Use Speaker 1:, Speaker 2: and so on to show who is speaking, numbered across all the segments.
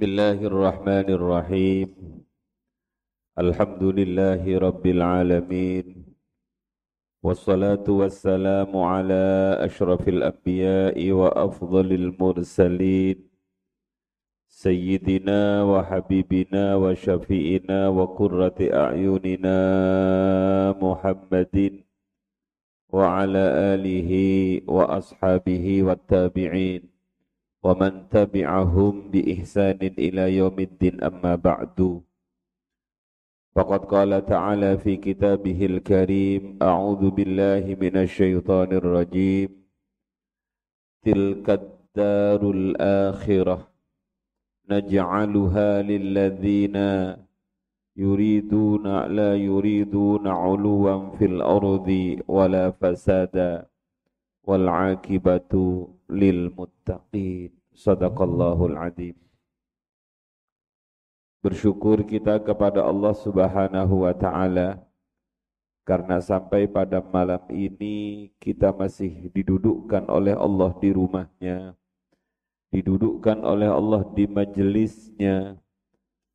Speaker 1: بسم الله الرحمن الرحيم. الحمد لله رب العالمين. والصلاة والسلام على أشرف الأنبياء وأفضل المرسلين. سيدنا وحبيبنا وشفيئنا وقرة أعيننا محمد وعلى آله وأصحابه والتابعين. ومن تبعهم بإحسان إلى يوم الدين أما بعد. فقد قال تعالى في كتابه الكريم أعوذ بالله من الشيطان الرجيم. تلك الدار الآخرة نجعلها للذين يريدون لا يريدون علوا في الأرض ولا فسادا والعاقبة lil muttaqin. Sadaqallahul adim. Bersyukur kita kepada Allah Subhanahu wa taala. Karena sampai pada malam ini kita masih didudukkan oleh Allah di rumahnya, didudukkan oleh Allah di majelisnya,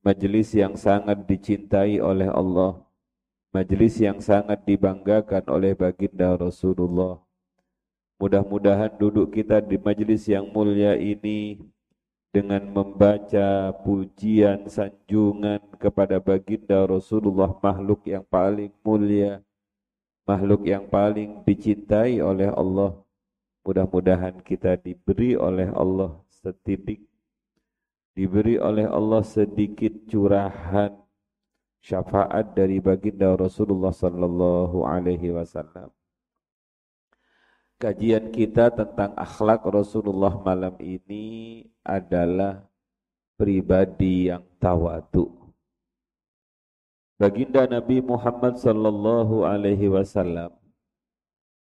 Speaker 1: majelis yang sangat dicintai oleh Allah, majelis yang sangat dibanggakan oleh baginda Rasulullah. Mudah-mudahan duduk kita di majelis yang mulia ini dengan membaca pujian sanjungan kepada baginda Rasulullah makhluk yang paling mulia, makhluk yang paling dicintai oleh Allah. Mudah-mudahan kita diberi oleh Allah setitik, diberi oleh Allah sedikit curahan syafaat dari baginda Rasulullah sallallahu alaihi wasallam. Kajian kita tentang akhlak Rasulullah malam ini adalah pribadi yang tawadu. Baginda Nabi Muhammad sallallahu alaihi wasallam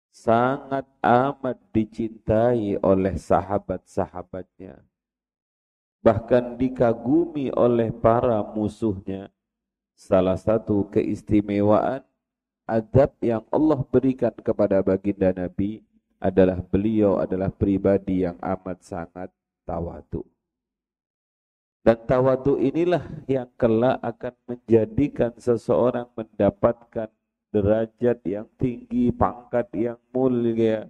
Speaker 1: sangat amat dicintai oleh sahabat-sahabatnya. Bahkan dikagumi oleh para musuhnya. Salah satu keistimewaan adab yang Allah berikan kepada baginda Nabi adalah beliau adalah pribadi yang amat sangat tawadu. Dan tawadu inilah yang kelak akan menjadikan seseorang mendapatkan derajat yang tinggi, pangkat yang mulia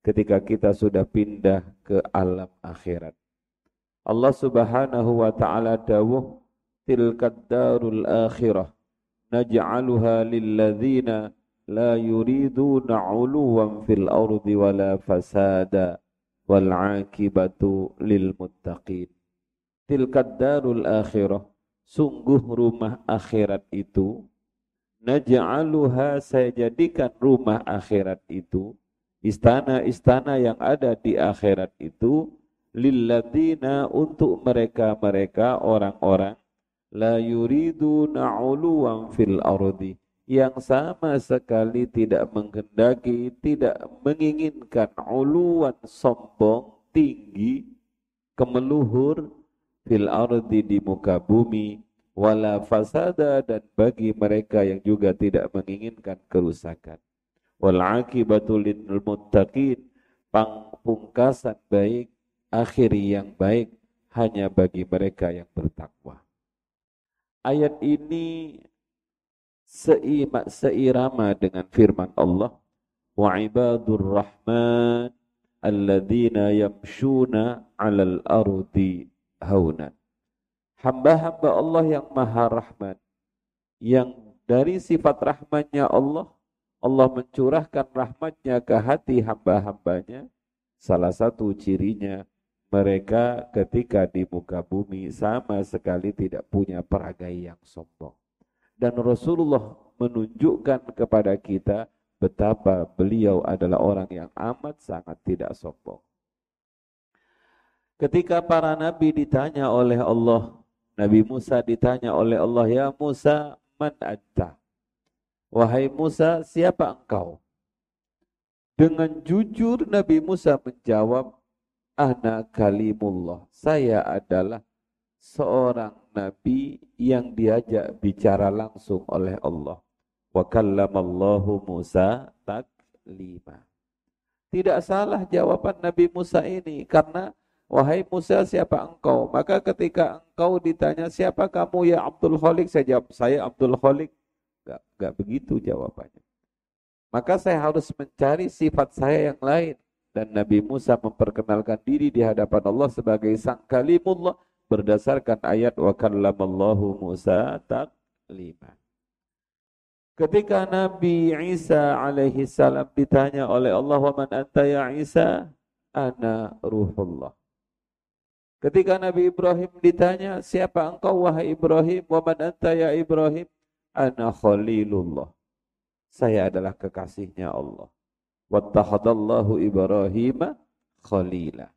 Speaker 1: ketika kita sudah pindah ke alam akhirat. Allah Subhanahu wa taala dawuh tilkad darul akhirah naj'aluha la yuriduna uluwan fil ardi wala fasada wal akibatu lil muttaqin. Tilkad darul akhirah sungguh rumah akhirat itu naj'aluha saya jadikan rumah akhirat itu istana-istana yang ada di akhirat itu lilladina untuk mereka-mereka orang-orang la yuridu uluwan fil ardi yang sama sekali tidak menghendaki, tidak menginginkan uluan sombong, tinggi, kemeluhur fil ardi di muka bumi, wala fasada dan bagi mereka yang juga tidak menginginkan kerusakan. Wal akibatul lil muttaqin, pungkasan baik, akhir yang baik hanya bagi mereka yang bertakwa. Ayat ini seima, seirama dengan firman Allah. Wa ibadur rahman alladzina yamshuna 'alal ardi haunan hamba-hamba Allah yang maha rahman yang dari sifat rahmannya Allah Allah mencurahkan rahmatnya ke hati hamba-hambanya. Salah satu cirinya mereka ketika di muka bumi sama sekali tidak punya peragai yang sombong dan Rasulullah menunjukkan kepada kita betapa beliau adalah orang yang amat sangat tidak sombong. Ketika para nabi ditanya oleh Allah, Nabi Musa ditanya oleh Allah, "Ya Musa, man anta?" Wahai Musa, siapa engkau? Dengan jujur Nabi Musa menjawab, "Ana kalimullah." Saya adalah seorang nabi yang diajak bicara langsung oleh Allah. Wa kallamallahu Musa taklima. Tidak salah jawaban Nabi Musa ini karena Wahai Musa, siapa engkau? Maka ketika engkau ditanya, siapa kamu ya Abdul Khalik? Saya jawab, saya Abdul Khalik. Gak, gak begitu jawabannya. Maka saya harus mencari sifat saya yang lain. Dan Nabi Musa memperkenalkan diri di hadapan Allah sebagai sang kalimullah berdasarkan ayat wa kallamallahu Musa taklima. Ketika Nabi Isa alaihi salam ditanya oleh Allah, "Wa man anta ya Isa?" Ana ruhullah. Ketika Nabi Ibrahim ditanya, "Siapa engkau wahai Ibrahim?" "Wa man anta ya Ibrahim?" "Ana khalilullah." Saya adalah kekasihnya Allah. Wattahadallahu Ibrahim khalila.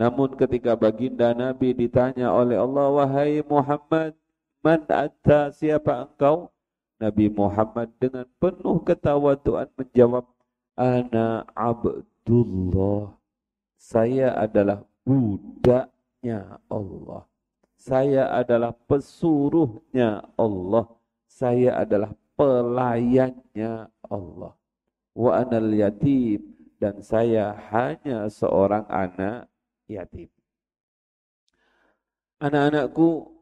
Speaker 1: Namun ketika baginda Nabi ditanya oleh Allah, "Wahai Muhammad, man anta? Siapa engkau?" Nabi Muhammad dengan penuh ketawaduan menjawab, Ana Abdullah. Saya adalah budaknya Allah. Saya adalah pesuruhnya Allah. Saya adalah pelayannya Allah. Wa anal yatim. Dan saya hanya seorang anak yatim. Anak-anakku,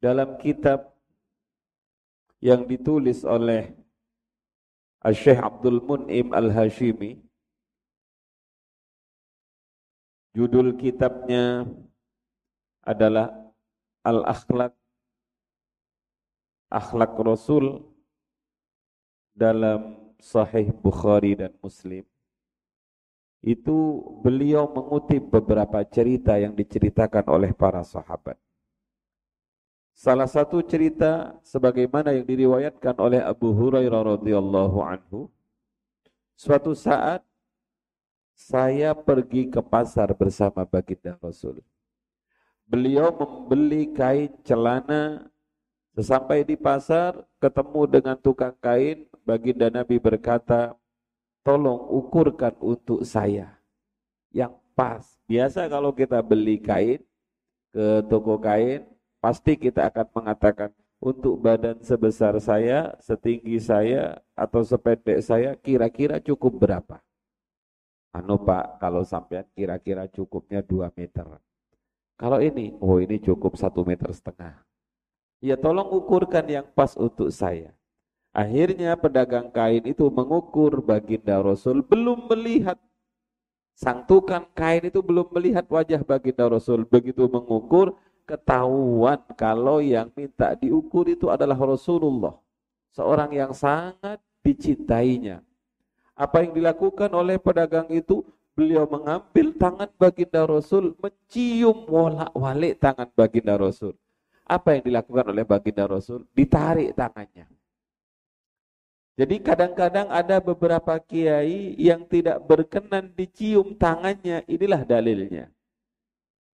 Speaker 1: dalam kitab yang ditulis oleh Syekh Abdul Mun'im Al-Hashimi. Judul kitabnya adalah Al-Akhlaq Akhlak Rasul dalam Sahih Bukhari dan Muslim. Itu beliau mengutip beberapa cerita yang diceritakan oleh para sahabat. Salah satu cerita sebagaimana yang diriwayatkan oleh Abu Hurairah radhiyallahu anhu. Suatu saat saya pergi ke pasar bersama baginda Rasul. Beliau membeli kain celana Sesampai di pasar, ketemu dengan tukang kain, baginda Nabi berkata, tolong ukurkan untuk saya yang pas. Biasa kalau kita beli kain ke toko kain, pasti kita akan mengatakan untuk badan sebesar saya, setinggi saya, atau sependek saya, kira-kira cukup berapa? Anu Pak, kalau sampai kira-kira cukupnya 2 meter. Kalau ini, oh ini cukup satu meter setengah. Ya tolong ukurkan yang pas untuk saya. Akhirnya pedagang kain itu mengukur baginda Rasul belum melihat sang tukang kain itu belum melihat wajah baginda Rasul. Begitu mengukur ketahuan kalau yang minta diukur itu adalah Rasulullah. Seorang yang sangat dicintainya. Apa yang dilakukan oleh pedagang itu? Beliau mengambil tangan baginda Rasul, mencium wolak-walik tangan baginda Rasul. Apa yang dilakukan oleh baginda Rasul? Ditarik tangannya. Jadi kadang-kadang ada beberapa kiai yang tidak berkenan dicium tangannya. Inilah dalilnya.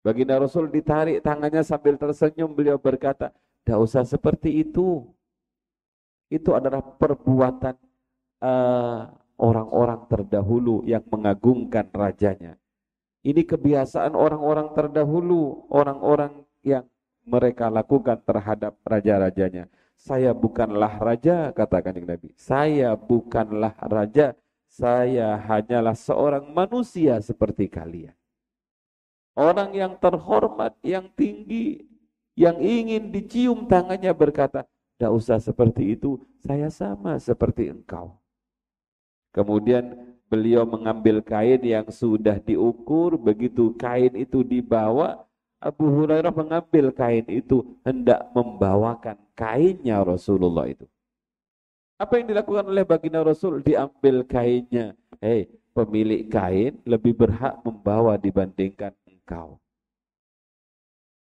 Speaker 1: Baginda Rasul ditarik tangannya sambil tersenyum, beliau berkata, tidak usah seperti itu. Itu adalah perbuatan uh, orang-orang terdahulu yang mengagungkan rajanya. Ini kebiasaan orang-orang terdahulu, orang-orang yang mereka lakukan terhadap raja-rajanya. Saya bukanlah raja, katakan Nabi. Saya bukanlah raja, saya hanyalah seorang manusia seperti kalian. Orang yang terhormat, yang tinggi, yang ingin dicium tangannya berkata, tidak usah seperti itu, saya sama seperti engkau. Kemudian beliau mengambil kain yang sudah diukur, begitu kain itu dibawa, Abu Hurairah mengambil kain itu, hendak membawakan kainnya Rasulullah itu. Apa yang dilakukan oleh baginda Rasul? Diambil kainnya. Hei, pemilik kain lebih berhak membawa dibandingkan engkau.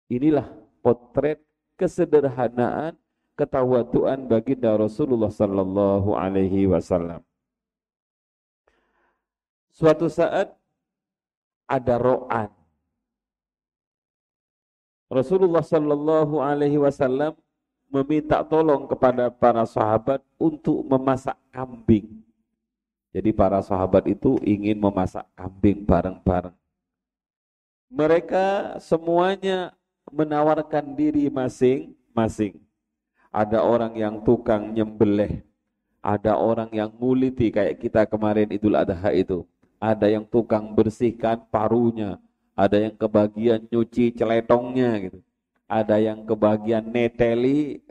Speaker 1: Inilah potret kesederhanaan ketawaduan baginda Rasulullah sallallahu alaihi wasallam. Suatu saat ada ro'an. Rasulullah sallallahu alaihi wasallam meminta tolong kepada para sahabat untuk memasak kambing. Jadi para sahabat itu ingin memasak kambing bareng-bareng. Mereka semuanya menawarkan diri masing-masing. Ada orang yang tukang nyembelih, ada orang yang nguliti kayak kita kemarin Idul Adha itu. ada yang tukang bersihkan parunya, ada yang kebagian nyuci celetongnya gitu. Ada yang kebagian neteli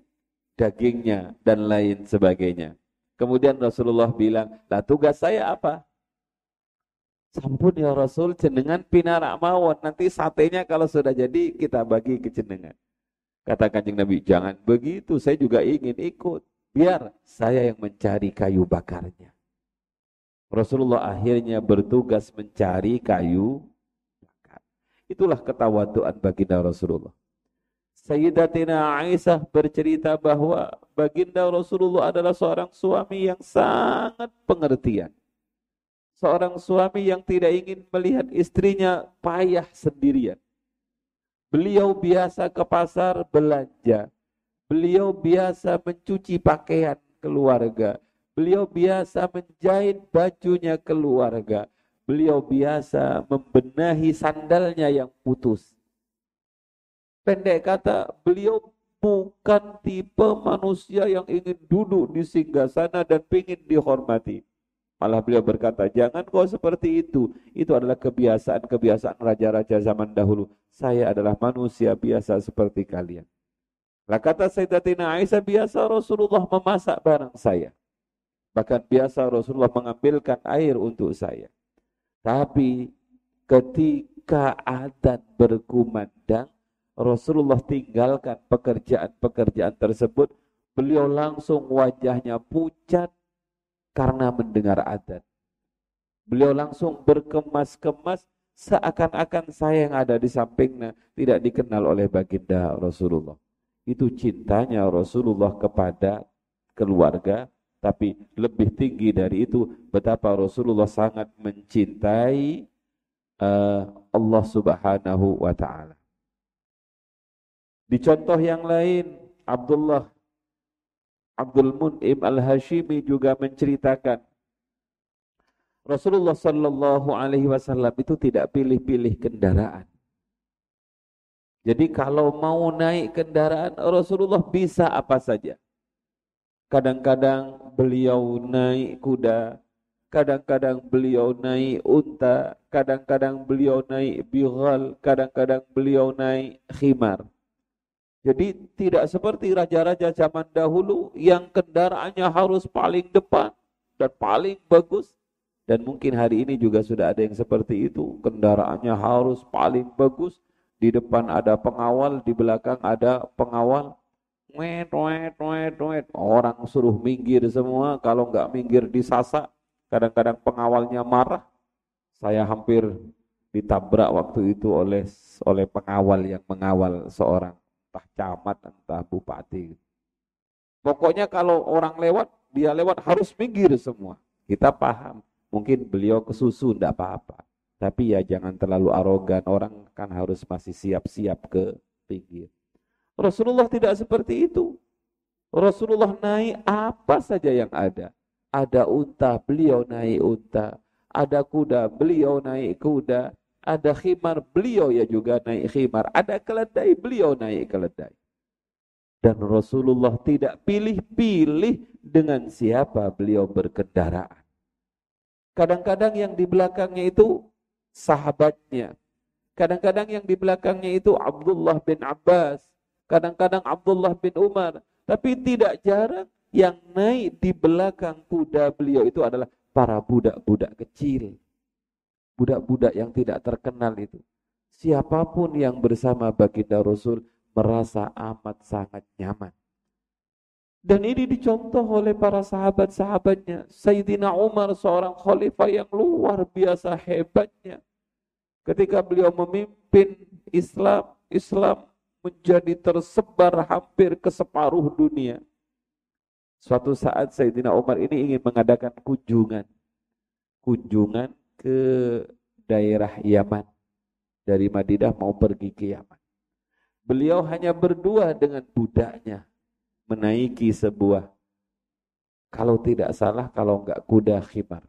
Speaker 1: dagingnya dan lain sebagainya. Kemudian Rasulullah bilang, "Lah tugas saya apa?" Sampun ya Rasul, jenengan pinarak mawon. Nanti satenya kalau sudah jadi kita bagi ke jenengan. Kata kanjeng Nabi, jangan begitu, saya juga ingin ikut. Biar saya yang mencari kayu bakarnya. Rasulullah akhirnya bertugas mencari kayu Itulah ketawaduan baginda Rasulullah. Sayyidatina Aisyah bercerita bahwa baginda Rasulullah adalah seorang suami yang sangat pengertian. Seorang suami yang tidak ingin melihat istrinya payah sendirian. Beliau biasa ke pasar belanja. Beliau biasa mencuci pakaian keluarga. Beliau biasa menjahit bajunya keluarga. Beliau biasa membenahi sandalnya yang putus. Pendek kata, beliau bukan tipe manusia yang ingin duduk di singgah sana dan ingin dihormati. Malah beliau berkata, jangan kau seperti itu. Itu adalah kebiasaan-kebiasaan raja-raja zaman dahulu. Saya adalah manusia biasa seperti kalian. Lah kata Sayyidatina Aisyah biasa Rasulullah memasak barang saya. Bahkan biasa Rasulullah mengambilkan air untuk saya. Tapi ketika adat berkumandang, Rasulullah tinggalkan pekerjaan-pekerjaan tersebut. Beliau langsung wajahnya pucat karena mendengar adat. Beliau langsung berkemas-kemas seakan-akan saya yang ada di sampingnya tidak dikenal oleh baginda Rasulullah. Itu cintanya Rasulullah kepada keluarga, tapi lebih tinggi dari itu betapa Rasulullah sangat mencintai uh, Allah Subhanahu wa taala. Di contoh yang lain, Abdullah Abdul Mun'im Al-Hashimi juga menceritakan Rasulullah Sallallahu Alaihi Wasallam itu tidak pilih-pilih kendaraan. Jadi kalau mau naik kendaraan Rasulullah bisa apa saja. Kadang-kadang beliau naik kuda, kadang-kadang beliau naik unta, kadang-kadang beliau naik bighal, kadang-kadang beliau naik khimar. Jadi tidak seperti raja-raja zaman dahulu yang kendaraannya harus paling depan dan paling bagus. Dan mungkin hari ini juga sudah ada yang seperti itu. Kendaraannya harus paling bagus, di depan ada pengawal, di belakang ada pengawal. Wet, wet, wet, wet. Orang suruh minggir semua, kalau nggak minggir disasak. Kadang-kadang pengawalnya marah. Saya hampir ditabrak waktu itu oleh oleh pengawal yang mengawal seorang entah camat, entah bupati. Pokoknya kalau orang lewat, dia lewat harus minggir semua. Kita paham, mungkin beliau kesusu, tidak apa-apa. Tapi ya jangan terlalu arogan, orang kan harus masih siap-siap ke pinggir. Rasulullah tidak seperti itu. Rasulullah naik apa saja yang ada. Ada unta, beliau naik unta. Ada kuda, beliau naik kuda. Ada khimar, beliau ya juga naik khimar. Ada keledai, beliau naik keledai. Dan Rasulullah tidak pilih-pilih dengan siapa beliau berkendaraan. Kadang-kadang yang di belakangnya itu sahabatnya. Kadang-kadang yang di belakangnya itu Abdullah bin Abbas, kadang-kadang Abdullah bin Umar, tapi tidak jarang yang naik di belakang kuda beliau itu adalah para budak-budak kecil. Budak-budak yang tidak terkenal itu. Siapa pun yang bersama baginda Rasul merasa amat sangat nyaman. Dan ini dicontoh oleh para sahabat-sahabatnya. Sayyidina Umar seorang khalifah yang luar biasa hebatnya. Ketika beliau memimpin Islam, Islam menjadi tersebar hampir ke separuh dunia. Suatu saat Sayyidina Umar ini ingin mengadakan kunjungan. Kunjungan ke daerah Yaman. Dari Madinah mau pergi ke Yaman. Beliau hanya berdua dengan budaknya menaiki sebuah kalau tidak salah kalau enggak kuda khimar.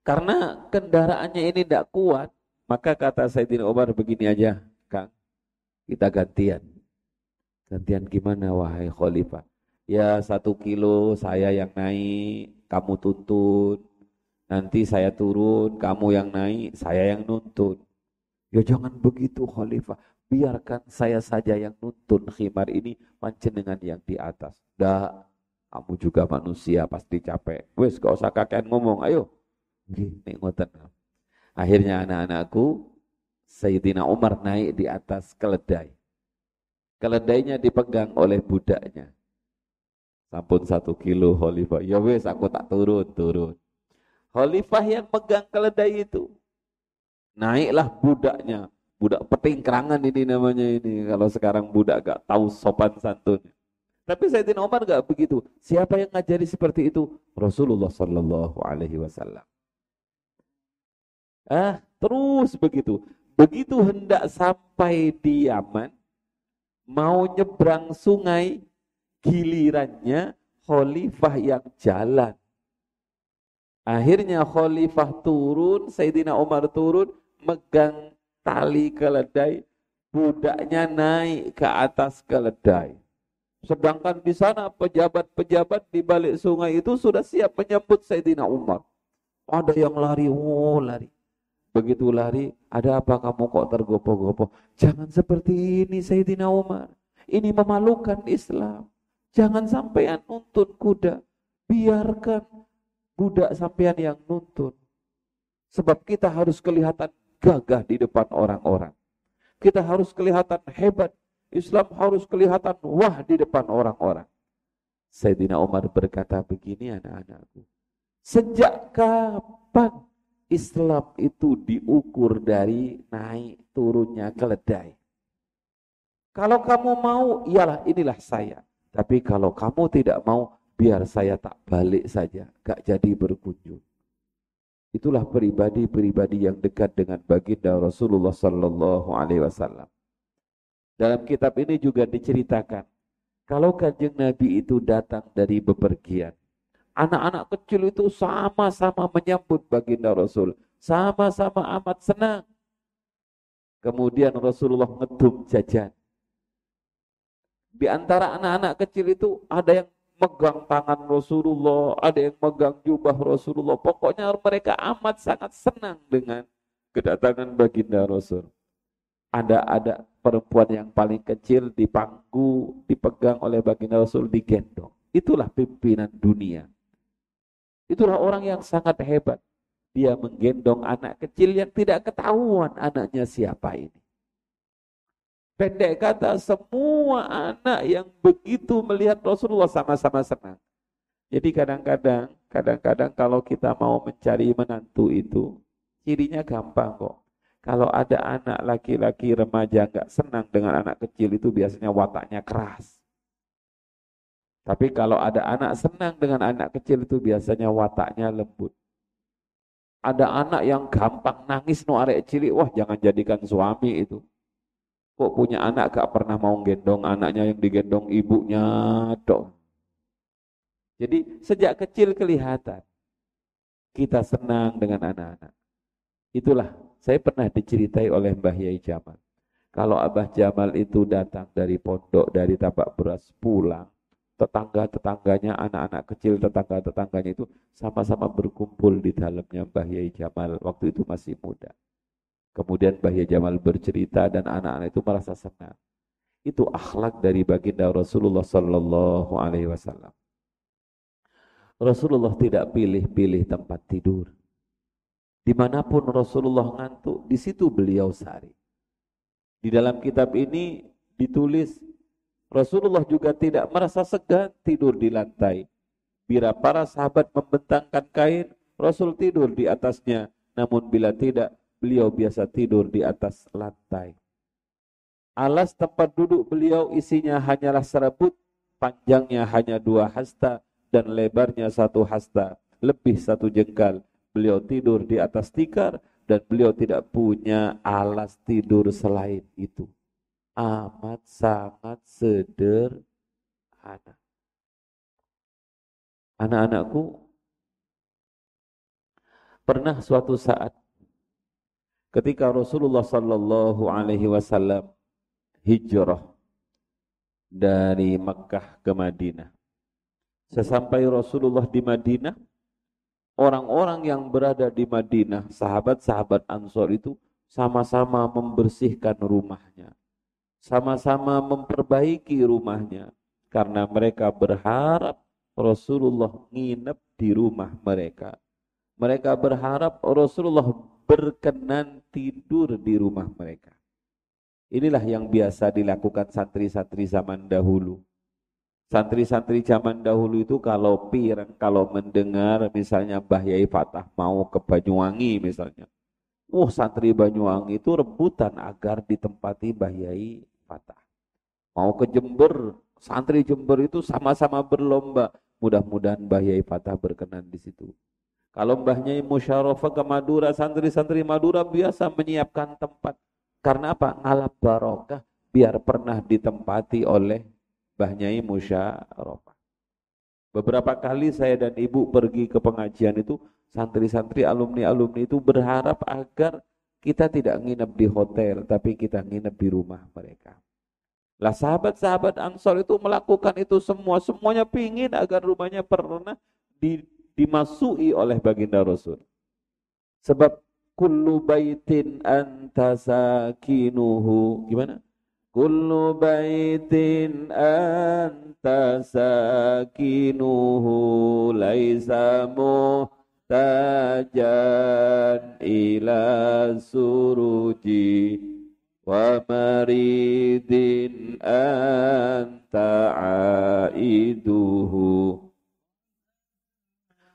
Speaker 1: Karena kendaraannya ini tidak kuat, maka kata Sayyidina Umar begini aja, Kang, kita gantian. Gantian gimana wahai khalifah? Ya satu kilo saya yang naik, kamu tuntun. Nanti saya turun, kamu yang naik, saya yang nuntun. Ya jangan begitu khalifah. Biarkan saya saja yang nuntun khimar ini panjenengan yang di atas. Dah, kamu juga manusia pasti capek. Wes, gak usah kakek ngomong, ayo. Nih. Akhirnya anak-anakku, Sayyidina Umar naik di atas keledai. Keledainya dipegang oleh budaknya. Sampun satu kilo khalifah. Ya wes aku tak turun, turun. Khalifah yang pegang keledai itu. Naiklah budaknya. Budak petingkrangan ini namanya ini. Kalau sekarang budak gak tahu sopan santunnya. Tapi Sayyidina Umar gak begitu. Siapa yang ngajari seperti itu? Rasulullah Sallallahu Alaihi Wasallam. Ah, terus begitu. Begitu hendak sampai di Yaman, mau nyebrang sungai, gilirannya khalifah yang jalan. Akhirnya khalifah turun, Sayyidina Umar turun, megang tali keledai, budaknya naik ke atas keledai. Sedangkan di sana pejabat-pejabat di balik sungai itu sudah siap menyambut Sayyidina Umar. Ada yang lari, oh lari. Begitu lari, ada apa kamu kok tergopoh-gopoh? Jangan seperti ini Sayyidina Umar. Ini memalukan Islam. Jangan sampean nuntun kuda. Biarkan budak sampean yang nuntun. Sebab kita harus kelihatan gagah di depan orang-orang. Kita harus kelihatan hebat. Islam harus kelihatan wah di depan orang-orang. Sayyidina Umar berkata begini anak-anakku. Sejak kapan Islam itu diukur dari naik turunnya keledai? Kalau kamu mau, ialah inilah saya. Tapi kalau kamu tidak mau, biar saya tak balik saja, gak jadi berkunjung. Itulah pribadi-pribadi yang dekat dengan baginda Rasulullah Sallallahu Alaihi Wasallam. Dalam kitab ini juga diceritakan, kalau kanjeng Nabi itu datang dari bepergian, anak-anak kecil itu sama-sama menyambut baginda Rasul, sama-sama amat senang. Kemudian Rasulullah ngedum jajan. Di antara anak-anak kecil itu ada yang megang tangan Rasulullah, ada yang megang jubah Rasulullah. Pokoknya mereka amat sangat senang dengan kedatangan baginda Rasul. Ada ada perempuan yang paling kecil di pangku dipegang oleh baginda Rasul digendong. Itulah pimpinan dunia. Itulah orang yang sangat hebat. Dia menggendong anak kecil yang tidak ketahuan anaknya siapa ini. Pendek kata, semua anak yang begitu melihat Rasulullah sama-sama senang. Jadi kadang-kadang, kadang-kadang kalau kita mau mencari menantu itu, cirinya gampang kok. Kalau ada anak laki-laki remaja nggak senang dengan anak kecil itu biasanya wataknya keras. Tapi kalau ada anak senang dengan anak kecil itu biasanya wataknya lembut. Ada anak yang gampang nangis no arek cilik, wah jangan jadikan suami itu. Kok punya anak gak pernah mau gendong anaknya yang digendong ibunya dong. Jadi sejak kecil kelihatan kita senang dengan anak-anak. Itulah saya pernah diceritai oleh Mbah Yai Jamal. Kalau Abah Jamal itu datang dari pondok, dari tapak beras pulang, tetangga-tetangganya, anak-anak kecil tetangga-tetangganya itu sama-sama berkumpul di dalamnya Mbah Yai Jamal waktu itu masih muda. Kemudian Bahya Jamal bercerita dan anak-anak itu merasa senang. Itu akhlak dari baginda Rasulullah Sallallahu Alaihi Wasallam. Rasulullah tidak pilih-pilih tempat tidur. Di mana pun Rasulullah ngantuk, di situ beliau sari. Di dalam kitab ini ditulis Rasulullah juga tidak merasa segan tidur di lantai. Bila para sahabat membentangkan kain, Rasul tidur di atasnya. Namun bila tidak, beliau biasa tidur di atas lantai. Alas tempat duduk beliau isinya hanyalah serbut, panjangnya hanya dua hasta dan lebarnya satu hasta, lebih satu jengkal. Beliau tidur di atas tikar dan beliau tidak punya alas tidur selain itu. Amat sangat sederhana. Anak-anakku, pernah suatu saat ketika Rasulullah sallallahu alaihi wasallam hijrah dari Mekah ke Madinah. Sesampai Rasulullah di Madinah, orang-orang yang berada di Madinah, sahabat-sahabat Ansor itu sama-sama membersihkan rumahnya. Sama-sama memperbaiki rumahnya. Karena mereka berharap Rasulullah nginep di rumah mereka. Mereka berharap Rasulullah berkenan tidur di rumah mereka. Inilah yang biasa dilakukan santri-santri zaman dahulu. Santri-santri zaman dahulu itu kalau pirang, kalau mendengar misalnya Mbah Yai Fatah mau ke Banyuwangi misalnya. Wah santri Banyuwangi itu rebutan agar ditempati Mbah Yai Fatah. Mau ke Jember, santri Jember itu sama-sama berlomba. Mudah-mudahan Mbah Yai Fatah berkenan di situ. Kalau Mbah Yai Musyarofa ke Madura, santri-santri Madura biasa menyiapkan tempat karena apa? Ngalap barokah biar pernah ditempati oleh Mbah Nyai Musyarofah. Beberapa kali saya dan ibu pergi ke pengajian itu, santri-santri alumni-alumni itu berharap agar kita tidak nginep di hotel, tapi kita nginep di rumah mereka. Lah sahabat-sahabat Ansor itu melakukan itu semua, semuanya pingin agar rumahnya pernah di, dimasuki oleh baginda Rasul. Sebab kullu baitin anta sakinuhu gimana kullu baitin anta sakinuhu laisa ila suruji wa maridin anta aiduhu.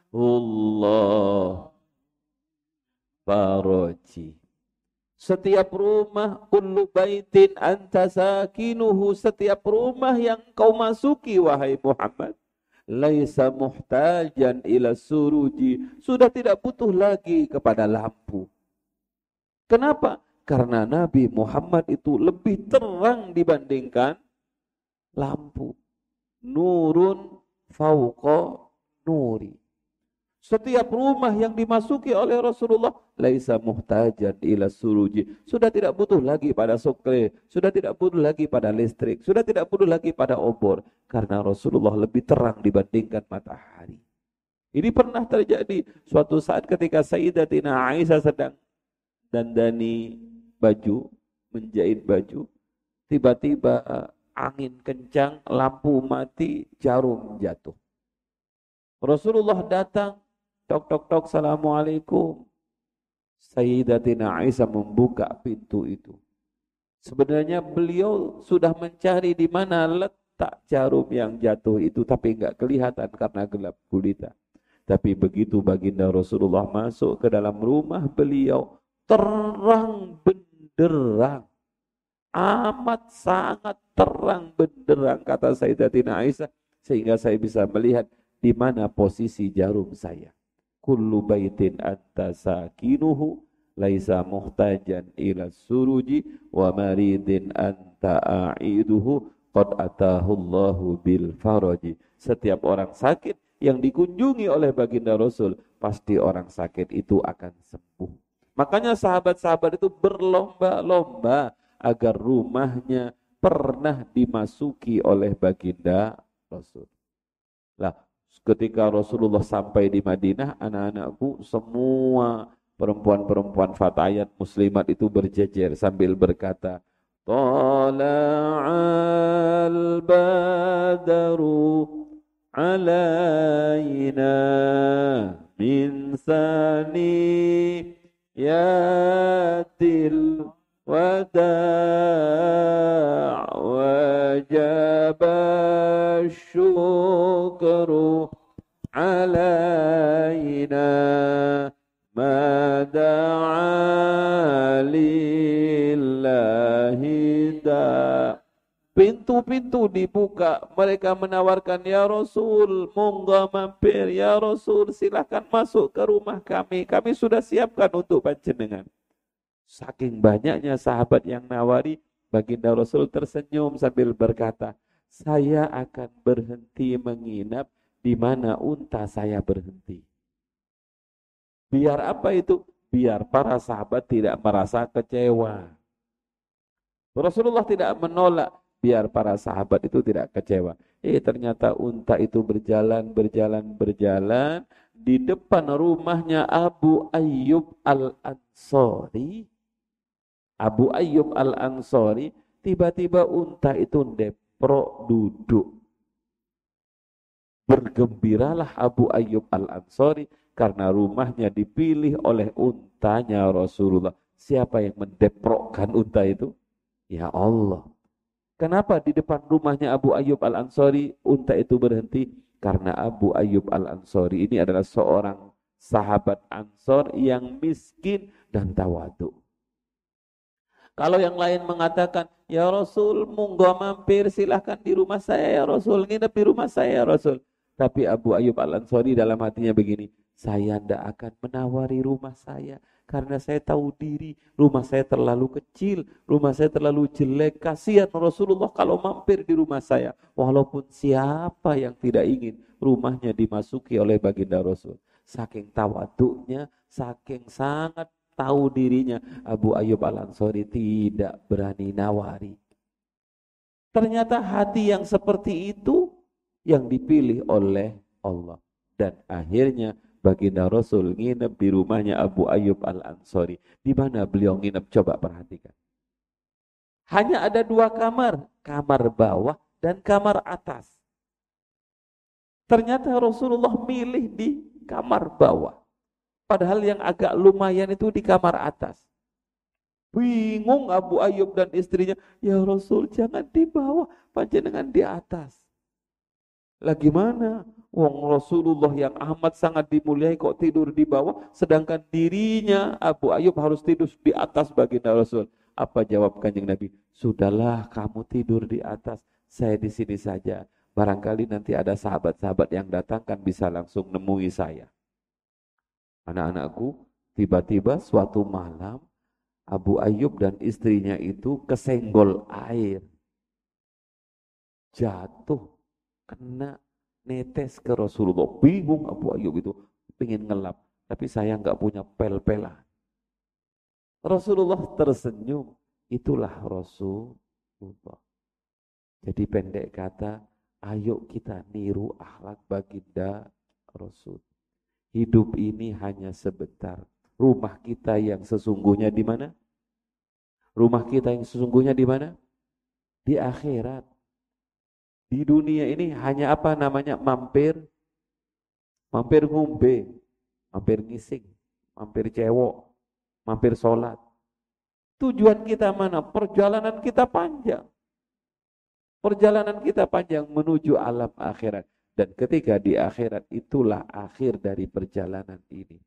Speaker 1: Allah faroji. Setiap rumah kullu baitin anta sakinuhu. Setiap rumah yang kau masuki wahai Muhammad laisa muhtajan ila suruji sudah tidak butuh lagi kepada lampu. Kenapa? Karena Nabi Muhammad itu lebih terang dibandingkan lampu. Nurun fauqa nuri. Setiap rumah yang dimasuki oleh Rasulullah laisa muhtajan ila suruji. Sudah tidak butuh lagi pada sokle, sudah tidak butuh lagi pada listrik, sudah tidak butuh lagi pada obor karena Rasulullah lebih terang dibandingkan matahari. Ini pernah terjadi suatu saat ketika Sayyidatina Aisyah sedang dandani baju, menjahit baju, tiba-tiba angin kencang, lampu mati, jarum jatuh. Rasulullah datang Tok tok tok assalamualaikum. Sayyidatina Aisyah membuka pintu itu. Sebenarnya beliau sudah mencari di mana letak jarum yang jatuh itu tapi enggak kelihatan karena gelap gulita. Tapi begitu baginda Rasulullah masuk ke dalam rumah beliau terang benderang. Amat sangat terang benderang kata Sayyidatina Aisyah sehingga saya bisa melihat di mana posisi jarum saya kullu baitin anta sakinuhu laisa muhtajan ila suruji wa maridin anta a'iduhu qad atahu Allahu bil faraji. Setiap orang sakit yang dikunjungi oleh baginda Rasul pasti orang sakit itu akan sembuh. Makanya sahabat-sahabat itu berlomba-lomba agar rumahnya pernah dimasuki oleh baginda Rasul. Lah ketika Rasulullah sampai di Madinah, anak-anakku semua perempuan-perempuan fatayat muslimat itu berjejer sambil berkata, Tala'al badaru alaina min sani yatil wada' wajab Pintu-pintu dibuka, mereka menawarkan, Ya Rasul, monggo mampir, Ya Rasul, silahkan masuk ke rumah kami, kami sudah siapkan untuk panjenengan. Saking banyaknya sahabat yang nawari, baginda Rasul tersenyum sambil berkata, saya akan berhenti menginap di mana unta saya berhenti. Biar apa itu? Biar para sahabat tidak merasa kecewa. Rasulullah tidak menolak biar para sahabat itu tidak kecewa. Eh ternyata unta itu berjalan, berjalan, berjalan di depan rumahnya Abu Ayyub Al-Ansori. Abu Ayyub Al-Ansori, tiba-tiba unta itu depro duduk. Bergembiralah Abu Ayyub Al-Ansori karena rumahnya dipilih oleh untanya Rasulullah. Siapa yang mendeprokkan unta itu? Ya Allah. Kenapa di depan rumahnya Abu Ayyub Al-Ansori unta itu berhenti? Karena Abu Ayyub Al-Ansori ini adalah seorang sahabat Ansor yang miskin dan tawadu. Kalau yang lain mengatakan, Ya Rasul, monggo mampir silahkan di rumah saya ya Rasul, nginep di rumah saya ya Rasul. Tapi Abu Ayyub Al-Ansori dalam hatinya begini, saya tidak akan menawari rumah saya karena saya tahu diri, rumah saya terlalu kecil, rumah saya terlalu jelek. Kasihan Rasulullah kalau mampir di rumah saya. Walaupun siapa yang tidak ingin rumahnya dimasuki oleh baginda Rasul. Saking tawaduknya, saking sangat tahu dirinya, Abu Ayyub Al-Ansori tidak berani nawari. Ternyata hati yang seperti itu yang dipilih oleh Allah. Dan akhirnya baginda Rasul nginep di rumahnya Abu Ayyub Al-Ansori. Di mana beliau nginep? Coba perhatikan. Hanya ada dua kamar, kamar bawah dan kamar atas. Ternyata Rasulullah milih di kamar bawah. Padahal yang agak lumayan itu di kamar atas. Bingung Abu Ayyub dan istrinya, ya Rasul jangan di bawah, panjenengan di atas. Lagi mana? Wong Rasulullah yang amat sangat dimuliai kok tidur di bawah, sedangkan dirinya Abu Ayub harus tidur di atas baginda Rasul. Apa jawab kanjeng Nabi? Sudahlah kamu tidur di atas, saya di sini saja. Barangkali nanti ada sahabat-sahabat yang datang kan bisa langsung nemui saya. Anak-anakku, tiba-tiba suatu malam Abu Ayub dan istrinya itu kesenggol air. Jatuh kena netes ke Rasulullah. Bingung Abu Ayyub itu, pengen ngelap. Tapi saya nggak punya pel-pelan. Rasulullah tersenyum. Itulah Rasulullah. Jadi pendek kata, ayo kita niru akhlak baginda Rasul. Hidup ini hanya sebentar. Rumah kita yang sesungguhnya di mana? Rumah kita yang sesungguhnya di mana? Di akhirat. Di dunia ini hanya apa namanya mampir, mampir ngumbe, mampir ngising, mampir cewok, mampir sholat. Tujuan kita mana? Perjalanan kita panjang. Perjalanan kita panjang menuju alam akhirat. Dan ketika di akhirat itulah akhir dari perjalanan ini.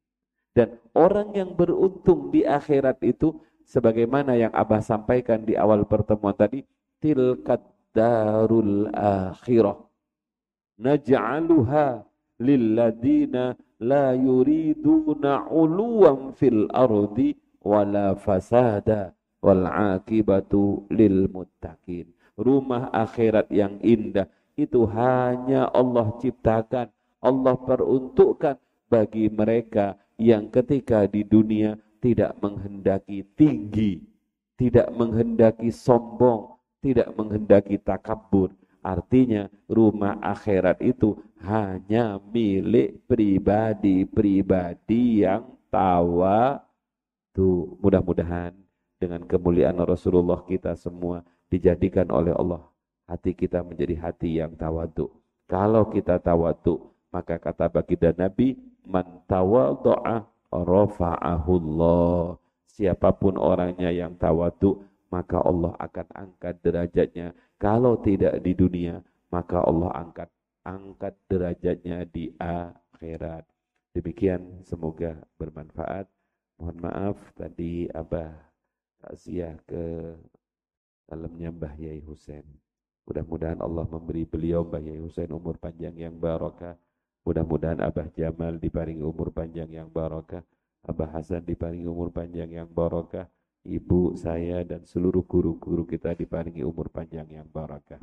Speaker 1: Dan orang yang beruntung di akhirat itu sebagaimana yang Abah sampaikan di awal pertemuan tadi, tilkat darul akhirah. Naj'aluha lilladina la yuriduna uluwan fil ardi wala fasada wal akibatu lil muttaqin. Rumah akhirat yang indah itu hanya Allah ciptakan Allah peruntukkan bagi mereka yang ketika di dunia tidak menghendaki tinggi, tidak menghendaki sombong, tidak menghendaki takabur. Artinya rumah akhirat itu hanya milik pribadi-pribadi yang tawa. Tuh mudah-mudahan dengan kemuliaan Rasulullah kita semua dijadikan oleh Allah hati kita menjadi hati yang tawadu. Kalau kita tawadu, maka kata baginda Nabi, man tawadu'a rafa'ahullah. Siapa pun orangnya yang tawadu, maka Allah akan angkat derajatnya. Kalau tidak di dunia, maka Allah angkat angkat derajatnya di akhirat. Demikian semoga bermanfaat. Mohon maaf tadi Abah takziah ke dalamnya Mbah Yai Husain. Mudah-mudahan Allah memberi beliau Mbah Yai Husain umur panjang yang barokah. Mudah-mudahan Abah Jamal diparingi umur panjang yang barokah. Abah Hasan diparingi umur panjang yang barokah ibu, saya, dan seluruh guru-guru kita diparingi umur panjang yang barakah.